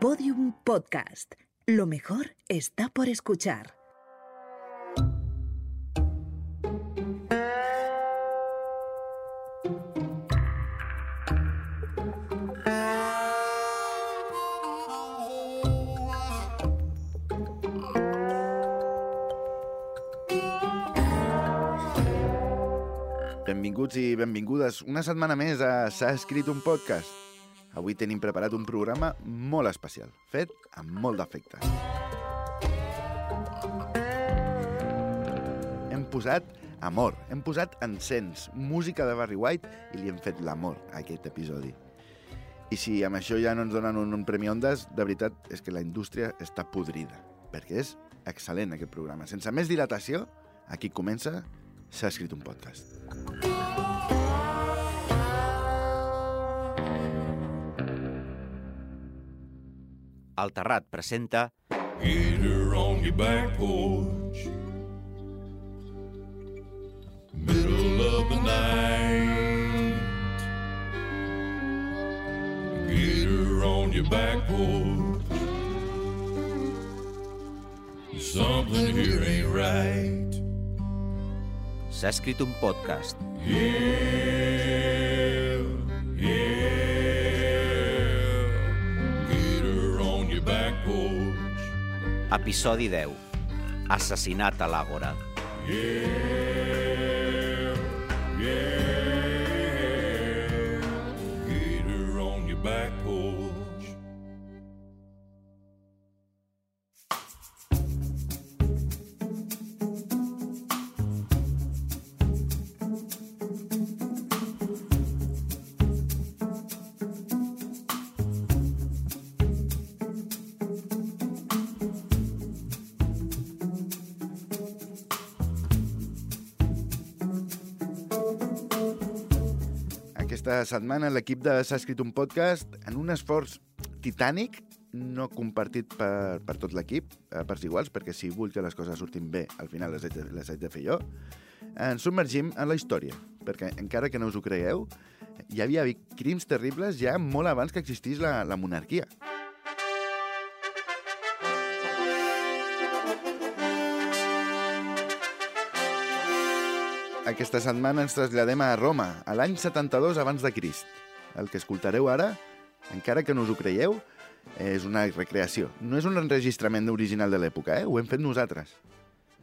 Podium Podcast. Lo mejor está por escuchar. Benvinguts i benvingudes una setmana més a S'ha escrit un podcast. Avui tenim preparat un programa molt especial, fet amb molt d'afecte. Hem posat amor, hem posat encens, música de Barry White i li hem fet l'amor a aquest episodi. I si amb això ja no ens donen un, un Premi Ondas, de veritat és que la indústria està podrida, perquè és excel·lent aquest programa. Sense més dilatació, aquí comença S'ha escrit un podcast. El Terrat presenta Get her on your back porch. Middle of the night. Get her on your back porch. Something here ain't right. S'ha escrit un podcast. Yeah, Episodi 10. Assassinat a l'Àgora. Yeah, Aquesta setmana l'equip de S'ha escrit un podcast en un esforç titànic, no compartit per, per tot l'equip, a parts iguals, perquè si vull que les coses surtin bé, al final les haig de, les haig de fer jo, ens submergim en la història, perquè encara que no us ho creieu, hi havia crims terribles ja molt abans que existís la, la monarquia. Aquesta setmana ens traslladem a Roma, a l'any 72 abans de Crist. El que escoltareu ara, encara que no us ho creieu, és una recreació. No és un enregistrament original de l'època, eh? ho hem fet nosaltres.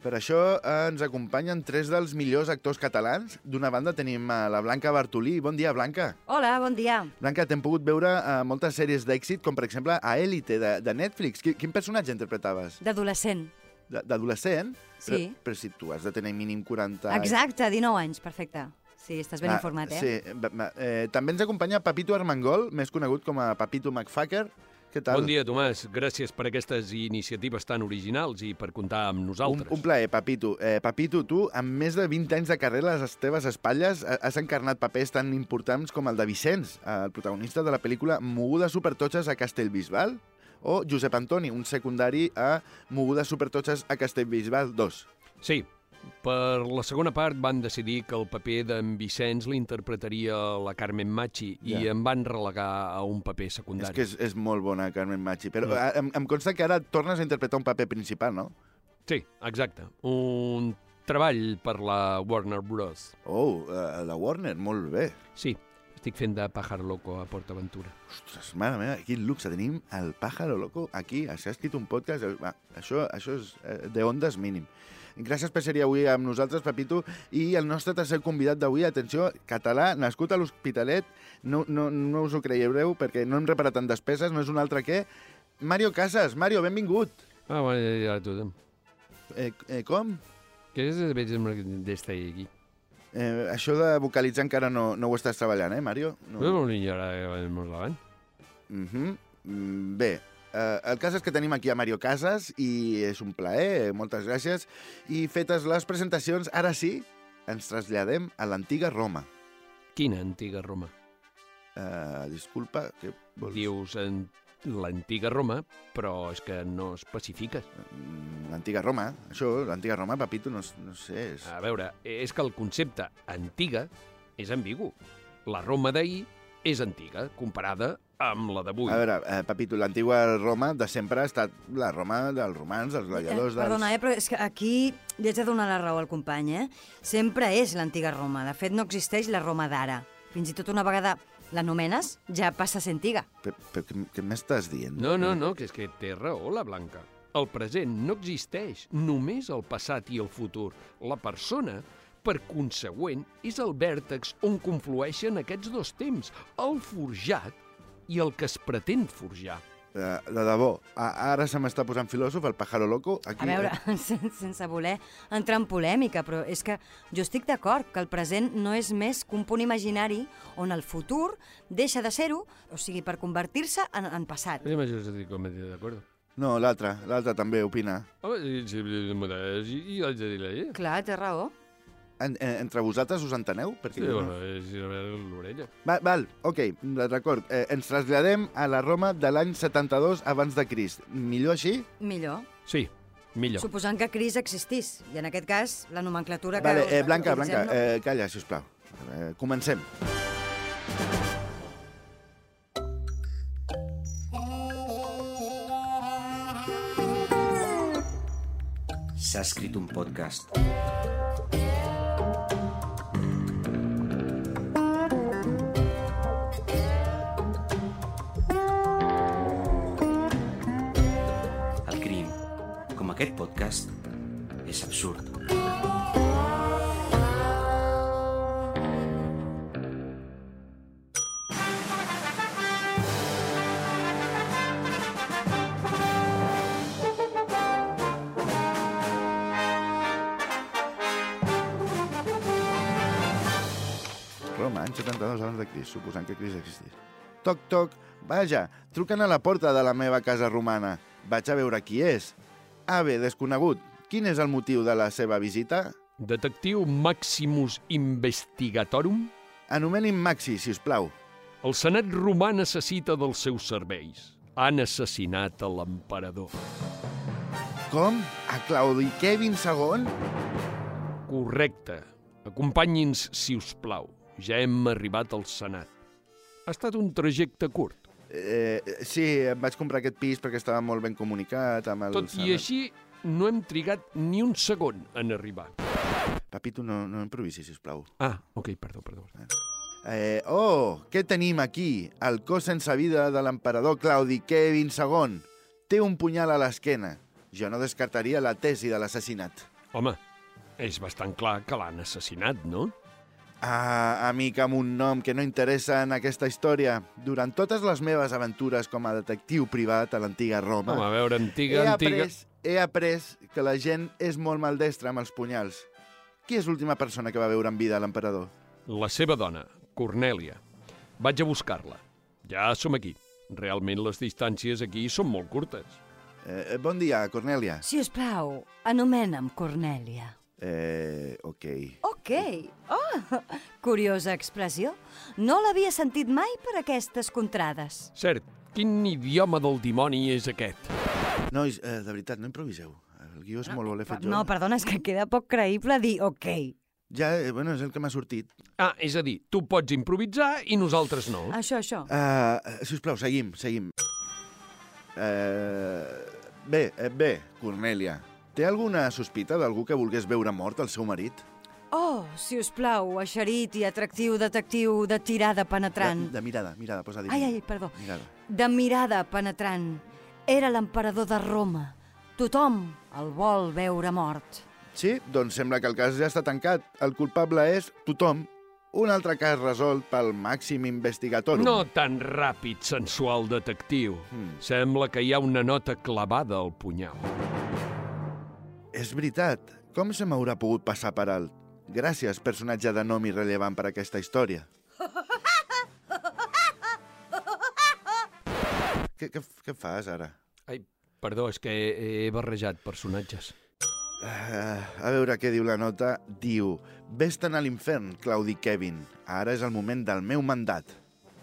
Per això eh, ens acompanyen tres dels millors actors catalans. D'una banda tenim a la Blanca Bartolí. Bon dia, Blanca. Hola, bon dia. Blanca, t'hem pogut veure a moltes sèries d'èxit, com per exemple a Élite, de, de Netflix. Qui, quin personatge interpretaves? D'adolescent. D'adolescent? Sí. Però, però si tu has de tenir mínim 40 anys. Exacte, 19 anys, perfecte. Sí, estàs ben Ah, informat, eh? Sí. Eh, també ens acompanya Papito Armengol, més conegut com a Papito McFacker. Què tal? Bon dia, Tomàs. Gràcies per aquestes iniciatives tan originals i per comptar amb Un, nosaltres. un plaer, Papito. Eh, Papito, tu, amb més de 20 anys de carrera a les teves espatlles, ha- has encarnat papers tan importants com el de Vicenç, el protagonista de la pel·lícula Mogudes supertotxes a Castellbisbal, o Josep Antoni, un secundari a Mogudes supertotxes a Castellbisbal 2. Sí, per la segona part van decidir que el paper d'en Vicenç l'interpretaria la Carmen Machi i Ja. em van relegar a un paper És secundari. que és, és molt bona, Carmen Machi. Però Mm. em, em consta que ara tornes a interpretar un paper principal, no? Sí, exacte. Un treball per la Warner Bros. Oh, eh, la Warner, molt bé. Sí, estic fent de Pájaro Loco a PortAventura. Ostres, mare meva, quin luxe. Tenim el Pájaro Loco aquí. S'ha escrit un podcast. eh, Va, això, això és eh, de ondes mínim. Gràcies per ser avui amb nosaltres, Pepito. I el nostre tercer convidat d'avui, atenció, català, nascut a l'Hospitalet. No, no, no us ho creiereu perquè no hem reparat en despeses, no és un altre que... Mario Casas. Mario, benvingut. Ah, bueno, ja, ja tothom. Eh, eh, com? Què és d'esta aquí? Eh, això de vocalitzar encara no, no ho estàs treballant, eh, Mario? No. No, no, ara molt davant. Uh -huh. Bé, eh, el cas és que tenim aquí a Mario Casas i és un plaer, moltes gràcies. I fetes les presentacions, ara sí, ens traslladem a l'antiga Roma. Quina antiga Roma? Uh, disculpa, què vols? Dius en l'antiga Roma, però és que no especifiques. Mm, L'antiga Roma, això, l'antiga Roma, papito, no, no sé... És... A veure, és que el concepte antiga és ambigu. La Roma d'ahir és antiga, comparada amb la d'avui. A veure, eh, Pepito, l'antigua Roma de sempre ha estat la Roma dels romans, dels gladiadors, dels... Perdona, eh, però és que aquí li haig de donar la raó al company, eh? Sempre és l'antiga Roma. De fet, no existeix la Roma d'ara. Fins i tot una vegada l'anomenes, ja passa a ser antiga. Però, però què, què m'estàs dient? No, no, no, que és que té raó la Blanca. El present no existeix, només el passat i el futur. La persona, per consegüent, és el vèrtex on conflueixen aquests dos temps, el forjat i el que es pretén forjar. Eh, de debò, a, ara se m'està posant filòsof, el pájaro loco. Aquí, A veure, sen- sense voler entrar en polèmica, però és que jo estic d'acord que el present no és més que un punt imaginari on el futur deixa de ser-ho, o sigui, per convertir-se en, en passat. Sí, jo estic completament d'acord. No, l'altre, l'altre també opina. Home, sí, sí, sí, haig de dir-li, eh? Clar, té raó. En, en, entre vosaltres us enteneu? Perquè Sí, jo bueno, no. és a veure l'orella. Va, val, ok, d'acord. Eh, ens traslladem a la Roma de l'any 72 abans de Crist. Millor així? Millor. Sí, millor. Suposant que Cris existís. I en aquest cas, la nomenclatura que... Vale, eh, Blanca, Blanca, eh, calla, sisplau. Eh, comencem. S'ha escrit un podcast. Aquest podcast, és absurd. Roma, any 72 abans de Crist, suposant que Crist existís. Toc, toc, vaja, truquen a la porta de la meva casa romana. Vaig a veure qui és. Ave, desconegut, quin és el motiu de la seva visita? Detectiu Maximus Investigatorum, Anomeni'm Maxi, si us plau. el senat romà necessita dels seus serveis. Han assassinat a l'emperador. Com? A Claudi Kevin II? Correcte. Acompanyi'ns, si us plau. Ja hem arribat al senat. Ha estat un trajecte curt. Eh, sí, em vaig comprar aquest pis perquè estava molt ben comunicat amb el... Tot i així, no hem trigat ni un segon en arribar. Papito, no, no improvisis, si us plau. Ah, ok, perdó, perdó. Eh, oh, què tenim aquí? El cos sense vida de l'emperador Claudi Kevin II. Té un punyal a l'esquena. Jo no descartaria la tesi de l'assassinat. Home, és bastant clar que l'han assassinat, no? Ah, amic amb un nom que no interessa en aquesta història. Durant totes les meves aventures com a detectiu privat a l'antiga Roma, Home, a veure, antiga, he, antiga... après, he après que la gent és molt maldestra amb els punyals. Qui és l'última persona que va veure en vida l'emperador? La seva dona, Cornèlia. Vaig a buscar-la. Ja som aquí. Realment les distàncies aquí són molt curtes. Eh, bon dia, Cornèlia. Si us plau, anomena'm Cornèlia. Eh, ok. Ok. Oh, curiosa expressió. No l'havia sentit mai per aquestes contrades. Cert, quin idioma del dimoni és aquest? Nois, eh, de veritat, no improviseu. El guió és molt bo, l'he fet jo. No, perdona, és que queda poc creïble dir ok. Ja, eh, bueno, és el que m'ha sortit. Ah, és a dir, tu pots improvisar i nosaltres no. Això, això. Uh, si us plau, seguim, seguim. Uh, bé, eh, bé, Cornèlia. Té alguna sospita d'algú que volgués veure mort el seu marit? Oh, si us plau, eixerit i atractiu detectiu de tirada penetrant. De, de mirada, mirada, posa dir. Ai, ai, perdó. Mirada. De mirada penetrant. Era l'emperador de Roma. Tothom el vol veure mort. Sí, doncs sembla que el cas ja està tancat. El culpable és tothom. Un altre cas resolt pel màxim investigator. No tan ràpid, sensual detectiu. Mm. Sembla que hi ha una nota clavada al punyal. És veritat. Com se m'haurà pogut passar per alt? Gràcies, personatge de nom irrellevant per aquesta història. què, què, què fas, ara? Ai, perdó, és que he, he barrejat personatges. Uh, a veure què diu la nota. Diu, vés-te'n a l'infern, Claudi Kevin. Ara és el moment del meu mandat.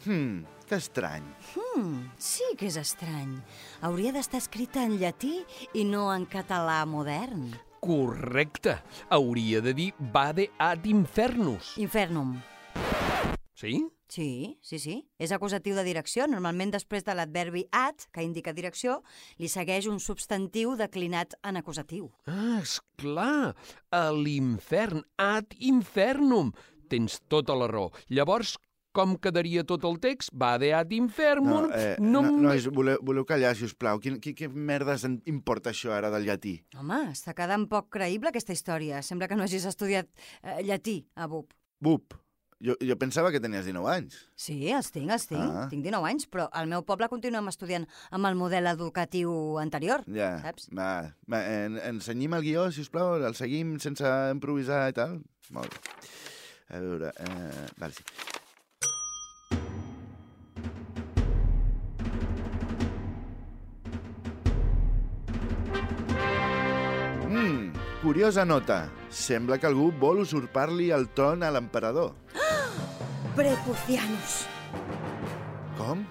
Hmm, que estrany. Hmm, sí que és estrany. Hauria d'estar escrita en llatí i no en català modern. Correcte. Hauria de dir vade ad infernus. Infernum. Sí? Sí, sí, sí. És acusatiu de direcció. Normalment després de l'adverbi at, que indica direcció, li segueix un substantiu declinat en acusatiu. Ah, esclar, a l'infern, ad infernum. Tens tota la raó. Llavors, com quedaria tot el text? Va de ad infernum... No, eh, no, no, nois, voleu, voleu callar, si us plau. Quin, quin, què merdes en importa això ara del llatí? Home, està quedant poc creïble aquesta història. Sembla que no hagis estudiat eh, llatí a BUP. Bup. Jo, jo pensava que tenies 19 anys. Sí, els tinc, els tinc. Ah. Tinc 19 anys, però al meu poble continuem estudiant amb el model educatiu anterior, Ja, saps? va, va en, ensenyim el guió, si us plau, el seguim sense improvisar i tal. Molt bé. A veure, eh, vale, sí. Curiosa nota. Sembla que algú vol usurpar-li el tron a l'emperador. Prepucianus. Com?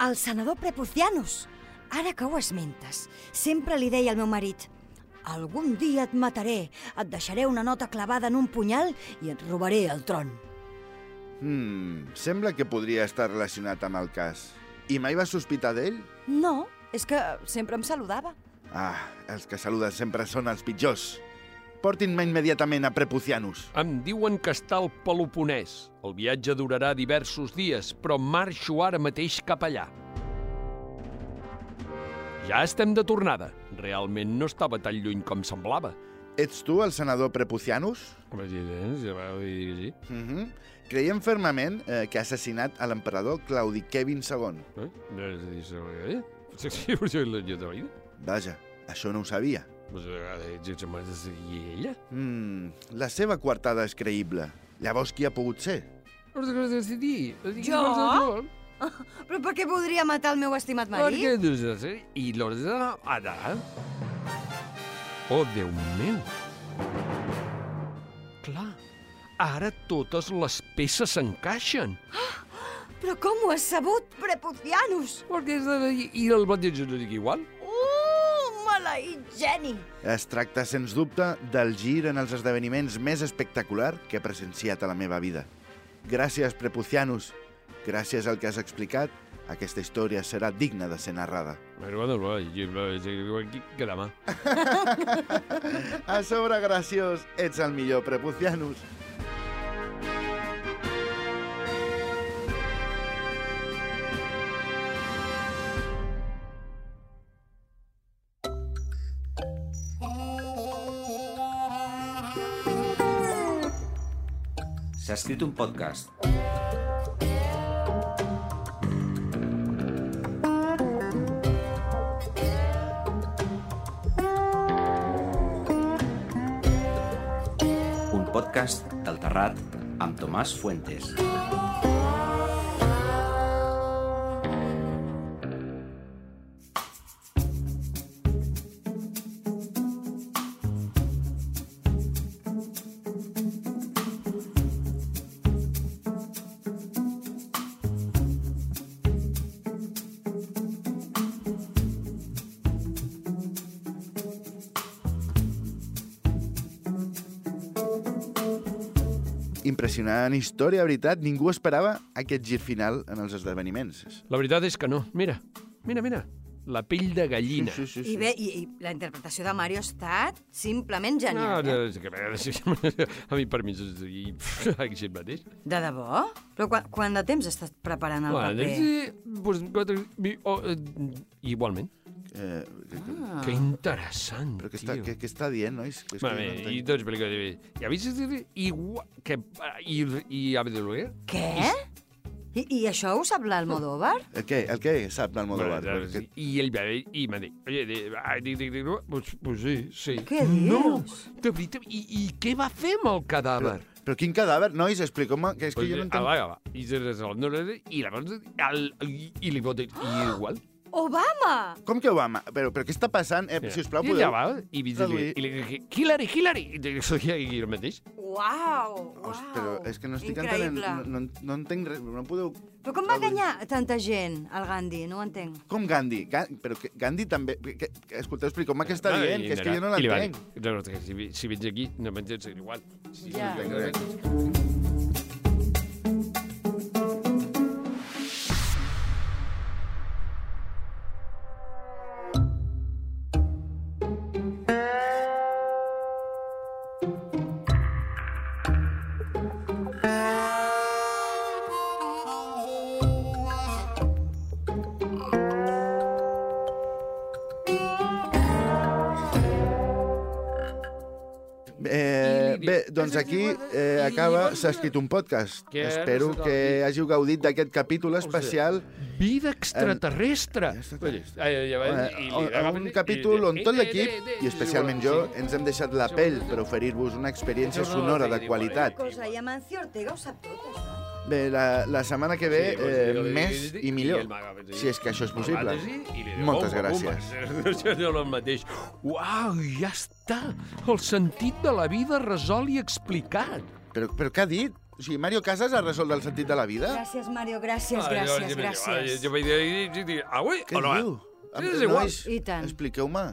El senador Prepucianus. Ara que ho esmentes, sempre li deia al meu marit algun dia et mataré, et deixaré una nota clavada en un punyal i et robaré el tron. Hmm, sembla que podria estar relacionat amb el cas. I mai vas sospitar d'ell? No, és que sempre em saludava. Ah, els que saluden sempre són els pitjors. Portin-me immediatament a Prepucianus. Em diuen que està al Peloponès. El viatge durarà diversos dies, però marxo ara mateix cap allà. Ja estem de tornada. Realment no estava tan lluny com semblava. Ets tu el senador Prepucianus? Sí. Mm -hmm. Creiem fermament eh, que ha assassinat a l'emperador Claudi Kevin II. Vaja, això no ho sabia. I ella? Mm, la seva coartada és creïble. Llavors qui ha pogut ser? Jo? Però per què podria matar el meu estimat marit? Perquè no sé si... I l'ordre ara... Oh, Déu meu! Clar, ara totes les peces s'encaixen. Però com ho has sabut, Prepucianus? Perquè és de... I el mateix no dic igual? Uh, maleït geni! Es tracta, sens dubte, del gir en els esdeveniments més espectacular que he presenciat a la meva vida. Gràcies, Prepucianus. Gràcies al que has explicat, aquesta història serà digna de ser narrada. Però bueno, bueno, que demà. A sobre, graciós, ets el millor, Prepucianus. S'ha escrit un podcast. Un podcast del Terrat amb Tomàs Fuentes. Impressionant història, veritat. Ningú esperava aquest gir final en els esdeveniments. La veritat és que no. Mira, mira, mira. La pell de gallina. Sí, sí, sí. I bé, i, i la interpretació de Mario ha estat simplement No, genial. no, eh? és que, a mi per mi és així mateix. De debò? Però quan, quant de temps estàs preparant el Bueno, paper? sí, quatre, mi- oh, eh, igualment. Eh, que, que, Ah. Que interessant, però què està, tio. què, què està dient, nois? Que és Va que bé, no i t'ho explico. I a veces igual que i i a veure Què? I, I això ho sap l'Almodóvar? El què? El què sap d'Almodóvar? Bueno, Perquè- y el bebé y me dice, oye, de, ah, di- di- di- pues, pues sí, sí. Què No, dius? de veritat, i, i què va fer amb el cadàver? Però quin cadàver? Nois, expliqueu-me, que és que Pues, jo no entenc. va, va. I se resol, no, no, no, i llavors, el, i, i li pot dir, i igual. Obama! Com que Obama? Però, però què està passant? Eh, si us plau, I podeu... allà va, i, i, i, li dic, Hillary, Hillary, i, i, i el mateix. Uau, uau. Os, però és que no estic Increïble. entenent... No, no, no entenc res. No podeu... Però com va enganyar tanta gent, el Gandhi? No ho entenc. Com Gandhi? Ga però que Gandhi també... Que, que, escolteu, expliceu-me què està dient, que és que jo no I l'entenc. No, no, si, si vens aquí, no m'entens igual. Sí, Ja. no doncs aquí eh, acaba S'ha escrit un podcast. Què? Espero que hàgiu gaudit d'aquest capítol especial. Vida extraterrestre. Eh, i- un- un capítol on tot l'equip, i especialment jo, ens hem deixat la pell per oferir-vos una experiència sonora de qualitat. Cosa, i Amancio Ortega ho sap tot, això. Bé, la, la setmana que ve, Sí, pues, eh, li- més li- i i millor, el maga, sí. si és que això és possible. El maga, sí, i li diu, Moltes "Bomba, gràcies. bomba". Això és el mateix. Uau, ja està! El sentit de la vida resolt i explicat. Però, però què ha dit? O sigui, Mario Casas ha resolt el sentit de la vida? Gràcies, Mario, gràcies, gràcies, gràcies. Jo vaig dir, avui Què o no? diu? Sí, és igual. Nois, I tant. Expliqueu-me.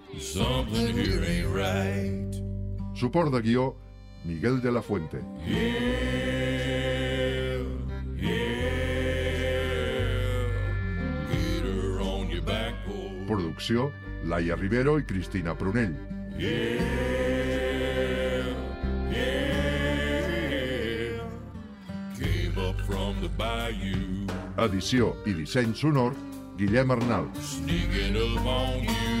Something here ain't right. Suport de guió, Miguel de la Fuente. Yeah, yeah. Get her on your back porch. Producció, Laia Rivero i Cristina Prunell. Yeah, yeah. Came up from the bayou, Edició i disseny sonor, Guillem Arnal. sneaking up on you.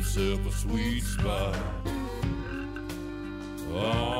Found himself a sweet spot. Oh,